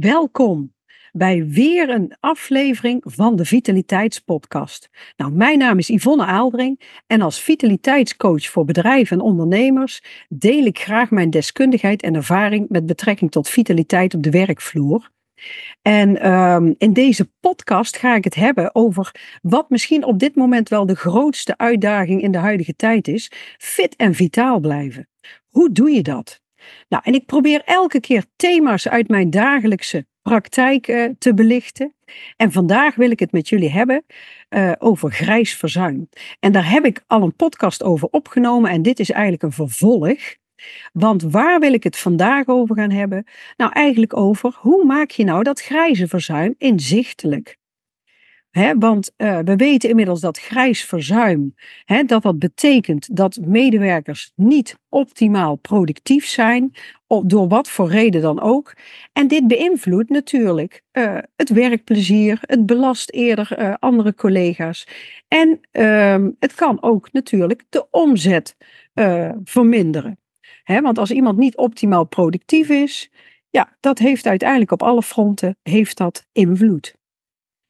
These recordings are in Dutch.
Welkom bij weer een aflevering van de Vitaliteitspodcast. Nou, mijn naam is Yvonne Aaldring en als vitaliteitscoach voor bedrijven en ondernemers deel ik graag mijn deskundigheid en ervaring met betrekking tot vitaliteit op de werkvloer. En um, in deze podcast ga ik het hebben over wat misschien op dit moment wel de grootste uitdaging in de huidige tijd is: fit en vitaal blijven. Hoe doe je dat? Nou, en ik probeer elke keer thema's uit mijn dagelijkse praktijk uh, te belichten. En vandaag wil ik het met jullie hebben uh, over grijs verzuim. En daar heb ik al een podcast over opgenomen en dit is eigenlijk een vervolg. Want waar wil ik het vandaag over gaan hebben? Nou, eigenlijk over hoe maak je nou dat grijze verzuim inzichtelijk? Want uh, we weten inmiddels dat grijs verzuim, dat dat betekent dat medewerkers niet optimaal productief zijn, door wat voor reden dan ook. En dit beïnvloedt natuurlijk uh, het werkplezier, het belast eerder uh, andere collega's. En uh, het kan ook natuurlijk de omzet verminderen. Want als iemand niet optimaal productief is, ja, dat heeft uiteindelijk op alle fronten heeft dat invloed.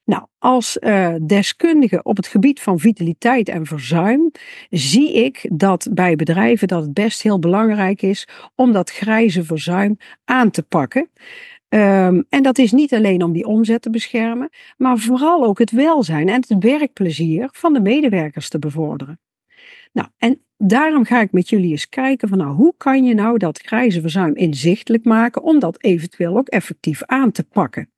Nou, als uh, deskundige op het gebied van vitaliteit en verzuim zie ik dat bij bedrijven dat het best heel belangrijk is om dat grijze verzuim aan te pakken. Um, en dat is niet alleen om die omzet te beschermen, maar vooral ook het welzijn en het werkplezier van de medewerkers te bevorderen. Nou, en daarom ga ik met jullie eens kijken van nou, hoe kan je nou dat grijze verzuim inzichtelijk maken om dat eventueel ook effectief aan te pakken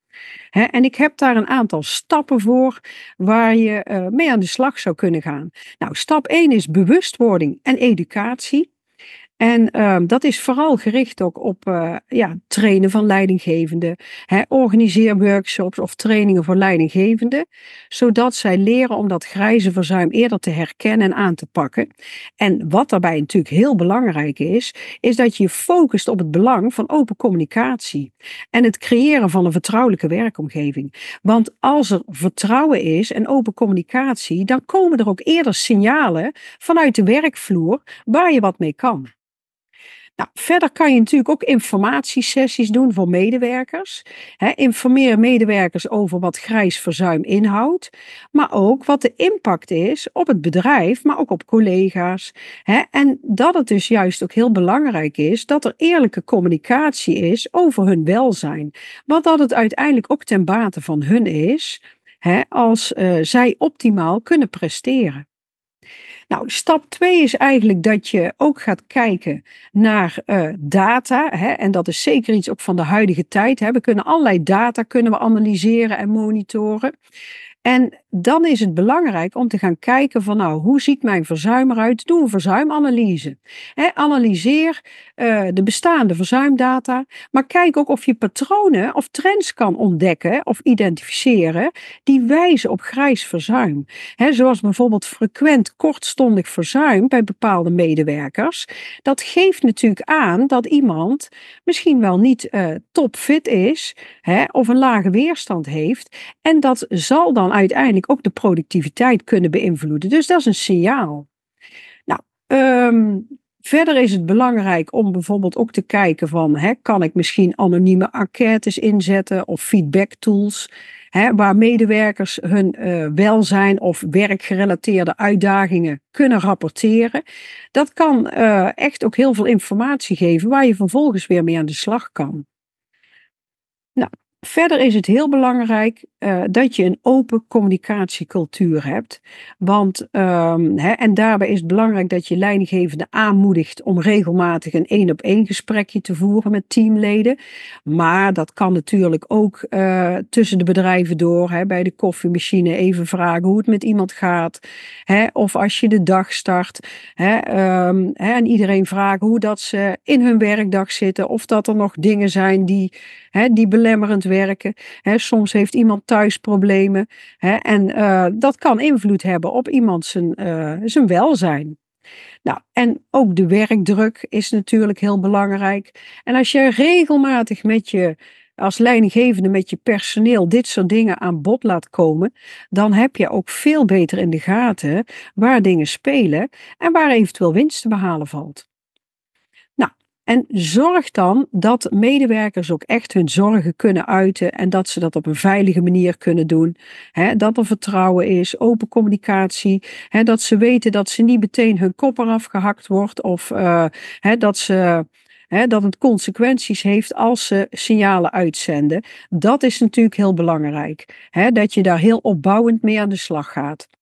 en ik heb daar een aantal stappen voor waar je uh, mee aan de slag zou kunnen gaan. Nou, stap 1 is bewustwording en educatie. En uh, dat is vooral gericht ook op uh, ja, trainen van leidinggevenden. Hè, organiseer workshops of trainingen voor leidinggevenden, zodat zij leren om dat grijze verzuim eerder te herkennen en aan te pakken. En wat daarbij natuurlijk heel belangrijk is, is dat je je focust op het belang van open communicatie en het creëren van een vertrouwelijke werkomgeving. Want als er vertrouwen is en open communicatie, dan komen er ook eerder signalen vanuit de werkvloer waar je wat mee kan. Nou, verder kan je natuurlijk ook informatiesessies doen voor medewerkers. Informeer medewerkers over wat grijs verzuim inhoudt, maar ook wat de impact is op het bedrijf, maar ook op collega's. En dat het dus juist ook heel belangrijk is dat er eerlijke communicatie is over hun welzijn. Want dat het uiteindelijk ook ten bate van hun is, als uh, zij optimaal kunnen presteren. Nou, stap 2 is eigenlijk dat je ook gaat kijken naar uh, data. Hè, en dat is zeker iets ook van de huidige tijd. Hè. We kunnen allerlei data kunnen we analyseren en monitoren. En dan is het belangrijk om te gaan kijken van nou, hoe ziet mijn verzuim eruit? Doe een verzuimanalyse. He, analyseer uh, de bestaande verzuimdata, maar kijk ook of je patronen of trends kan ontdekken of identificeren die wijzen op grijs verzuim. Zoals bijvoorbeeld frequent kortstondig verzuim bij bepaalde medewerkers. Dat geeft natuurlijk aan dat iemand misschien wel niet uh, topfit is of een lage weerstand heeft. En dat zal dan uiteindelijk ook de productiviteit kunnen beïnvloeden. Dus dat is een signaal. Nou, um, verder is het belangrijk om bijvoorbeeld ook te kijken van, hè, kan ik misschien anonieme enquêtes inzetten of feedback tools, hè, waar medewerkers hun uh, welzijn of werkgerelateerde uitdagingen kunnen rapporteren. Dat kan uh, echt ook heel veel informatie geven waar je vervolgens weer mee aan de slag kan. Nou, Verder is het heel belangrijk uh, dat je een open communicatiecultuur hebt. Want, um, hè, en daarbij is het belangrijk dat je leidinggevende aanmoedigt om regelmatig een één op één gesprekje te voeren met teamleden. Maar dat kan natuurlijk ook uh, tussen de bedrijven door, hè, bij de koffiemachine even vragen hoe het met iemand gaat. Hè, of als je de dag start. Hè, um, hè, en iedereen vragen hoe dat ze in hun werkdag zitten. Of dat er nog dingen zijn die, hè, die belemmerend werken. Soms heeft iemand thuis problemen. En uh, dat kan invloed hebben op iemand zijn, uh, zijn welzijn. Nou, en ook de werkdruk is natuurlijk heel belangrijk. En als je regelmatig met je als leidinggevende met je personeel dit soort dingen aan bod laat komen, dan heb je ook veel beter in de gaten waar dingen spelen en waar eventueel winst te behalen valt. En zorg dan dat medewerkers ook echt hun zorgen kunnen uiten en dat ze dat op een veilige manier kunnen doen. dat er vertrouwen is, open communicatie, dat ze weten dat ze niet meteen hun kop eraf gehakt wordt of uh, dat ze dat het consequenties heeft als ze signalen uitzenden. Dat is natuurlijk heel belangrijk. dat je daar heel opbouwend mee aan de slag gaat.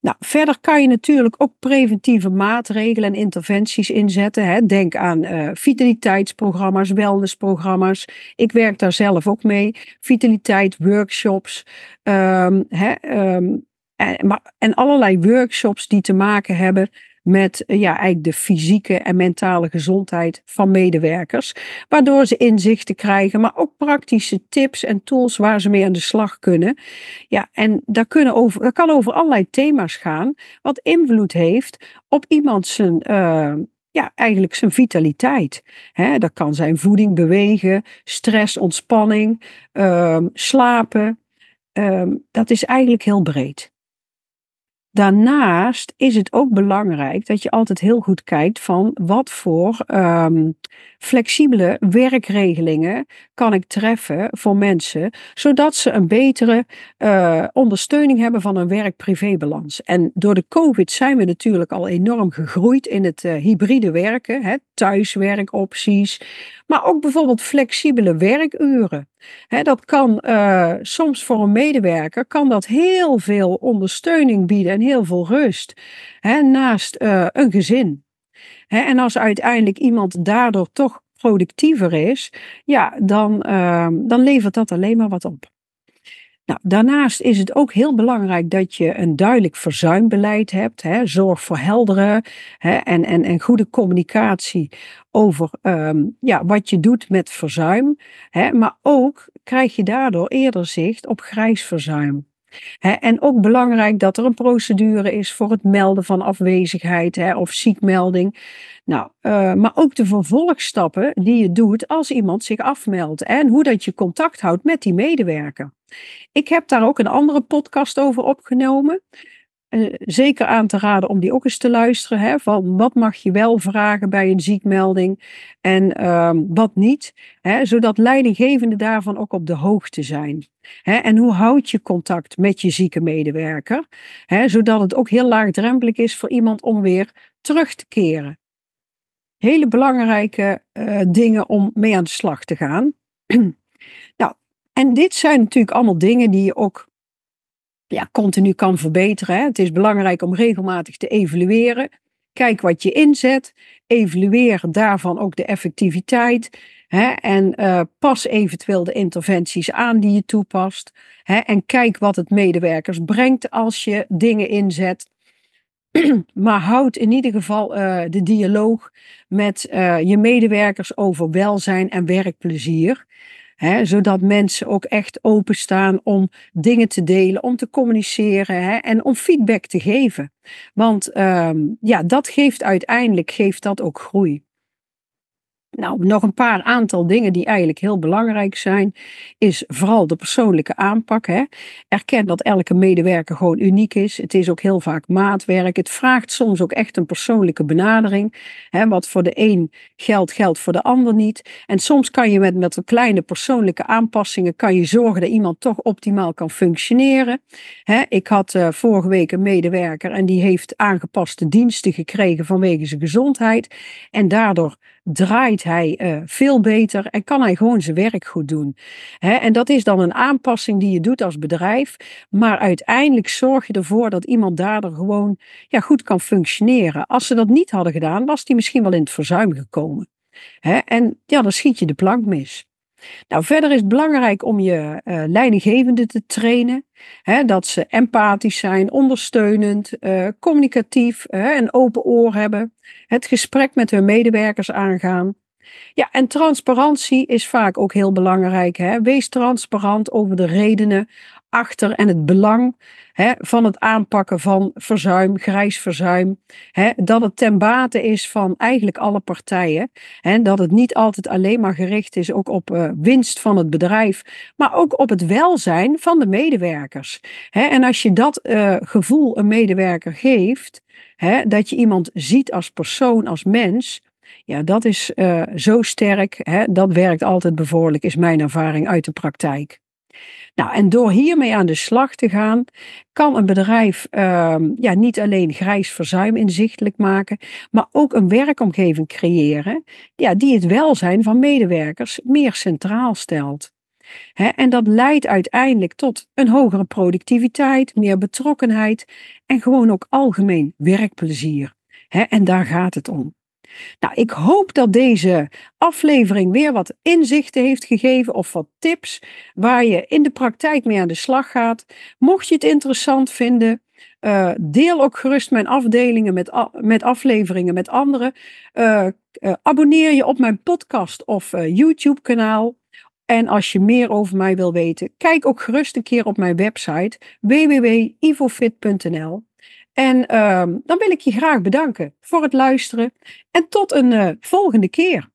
Nou, verder kan je natuurlijk ook preventieve maatregelen en interventies inzetten. Hè. Denk aan uh, vitaliteitsprogramma's, wellnessprogramma's. Ik werk daar zelf ook mee. Vitaliteit, workshops. Um, hè, en, maar, en allerlei workshops die te maken hebben met eh, ja, eigenlijk de fysieke en mentale gezondheid van medewerkers. Waardoor ze inzichten krijgen, maar ook praktische tips en tools waar ze mee aan de slag kunnen. Ja, en dat, kunnen over, dat kan over allerlei thema's gaan, wat invloed heeft op iemand zijn. Uh, ja, eigenlijk zijn vitaliteit. Dat kan zijn voeding, bewegen, stress, ontspanning, uh, slapen. Uh, dat is eigenlijk heel breed. Daarnaast is het ook belangrijk dat je altijd heel goed kijkt van wat voor um, flexibele werkregelingen kan ik treffen voor mensen, zodat ze een betere uh, ondersteuning hebben van een werk-privébalans. En door de COVID zijn we natuurlijk al enorm gegroeid in het uh, hybride werken, hè, thuiswerkopties, maar ook bijvoorbeeld flexibele werkuren. Dat kan uh, soms voor een medewerker kan dat heel veel ondersteuning bieden en heel veel rust hè, naast een gezin en als uiteindelijk iemand daardoor toch productiever is, ja, dan, uh, dan levert dat alleen maar wat op. Nou, daarnaast is het ook heel belangrijk dat je een duidelijk verzuimbeleid hebt. Hè, zorg voor heldere hè, en, en, en goede communicatie over um, ja, wat je doet met verzuim. Hè, maar ook krijg je daardoor eerder zicht op grijs verzuim en ook belangrijk dat er een procedure is voor het melden van afwezigheid of ziekmelding. Nou, uh, maar ook de vervolgstappen die je doet als iemand zich afmeldt en hoe dat je contact houdt met die medewerker. Ik heb daar ook een andere podcast over opgenomen. Uh, zeker aan te raden om die ook eens te luisteren. Hè, van wat mag je wel vragen bij een ziekmelding en uh, wat niet. Hè, zodat leidinggevenden daarvan ook op de hoogte zijn en hoe houd je contact met je zieke medewerker? zodat het ook heel laagdrempelig is voor iemand om weer terug te keren. Hele belangrijke uh, dingen om mee aan de slag te gaan. nou, en dit zijn natuurlijk allemaal dingen die je ook ja, continu kan verbeteren. Hè. Het is belangrijk om regelmatig te evalueren. Kijk wat je inzet. Evalueer daarvan ook de effectiviteit. Hè, en uh, pas eventueel de interventies aan die je toepast. Hè, en kijk wat het medewerkers brengt als je dingen inzet. maar houd in ieder geval uh, de dialoog met uh, je medewerkers over welzijn en werkplezier. Hè, zodat mensen ook echt openstaan om dingen te delen, om te communiceren hè, en om feedback te geven. Want um, ja, dat geeft uiteindelijk geeft dat ook groei. Nou, nog een paar aantal dingen die eigenlijk heel belangrijk zijn, is vooral de persoonlijke aanpak. Hè. Erken dat elke medewerker gewoon uniek is. Het is ook heel vaak maatwerk. Het vraagt soms ook echt een persoonlijke benadering. Hè. Wat voor de een geldt, geldt voor de ander niet. En soms kan je met, met kleine persoonlijke aanpassingen kan je zorgen dat iemand toch optimaal kan functioneren. Hè. Ik had uh, vorige week een medewerker en die heeft aangepaste diensten gekregen vanwege zijn gezondheid. En daardoor draait hij uh, veel beter en kan hij gewoon zijn werk goed doen. En dat is dan een aanpassing die je doet als bedrijf, maar uiteindelijk zorg je ervoor dat iemand daardoor gewoon ja, goed kan functioneren. Als ze dat niet hadden gedaan, was die misschien wel in het verzuim gekomen. En ja, dan schiet je de plank mis. Nou, verder is het belangrijk om je uh, leidinggevende te trainen. Hè, dat ze empathisch zijn, ondersteunend, uh, communicatief, uh, een open oor hebben. Het gesprek met hun medewerkers aangaan. Ja, en transparantie is vaak ook heel belangrijk. Hè. Wees transparant over de redenen achter en het belang hè, van het aanpakken van verzuim, grijs verzuim. Hè, dat het ten bate is van eigenlijk alle partijen. Hè, dat het niet altijd alleen maar gericht is ook op uh, winst van het bedrijf, maar ook op het welzijn van de medewerkers. Hè, en als je dat uh, gevoel een medewerker geeft, hè, dat je iemand ziet als persoon, als mens Ja, dat is uh, zo sterk. Hè? Dat werkt altijd bevorderlijk, is mijn ervaring uit de praktijk. Nou, en door hiermee aan de slag te gaan, kan een bedrijf uh, ja, niet alleen grijs verzuim inzichtelijk maken, maar ook een werkomgeving creëren ja, die het welzijn van medewerkers meer centraal stelt. en dat leidt uiteindelijk tot een hogere productiviteit, meer betrokkenheid en gewoon ook algemeen werkplezier. en daar gaat het om. Nou, ik hoop dat deze aflevering weer wat inzichten heeft gegeven of wat tips waar je in de praktijk mee aan de slag gaat. Mocht je het interessant vinden, uh, deel ook gerust mijn afdelingen met, met afleveringen met anderen. Uh, uh, abonneer je op mijn podcast of YouTube kanaal. En als je meer over mij wil weten, kijk ook gerust een keer op mijn website www.ivofit.nl. En ehm, dan wil ik je graag bedanken voor het luisteren en tot een uh, volgende keer.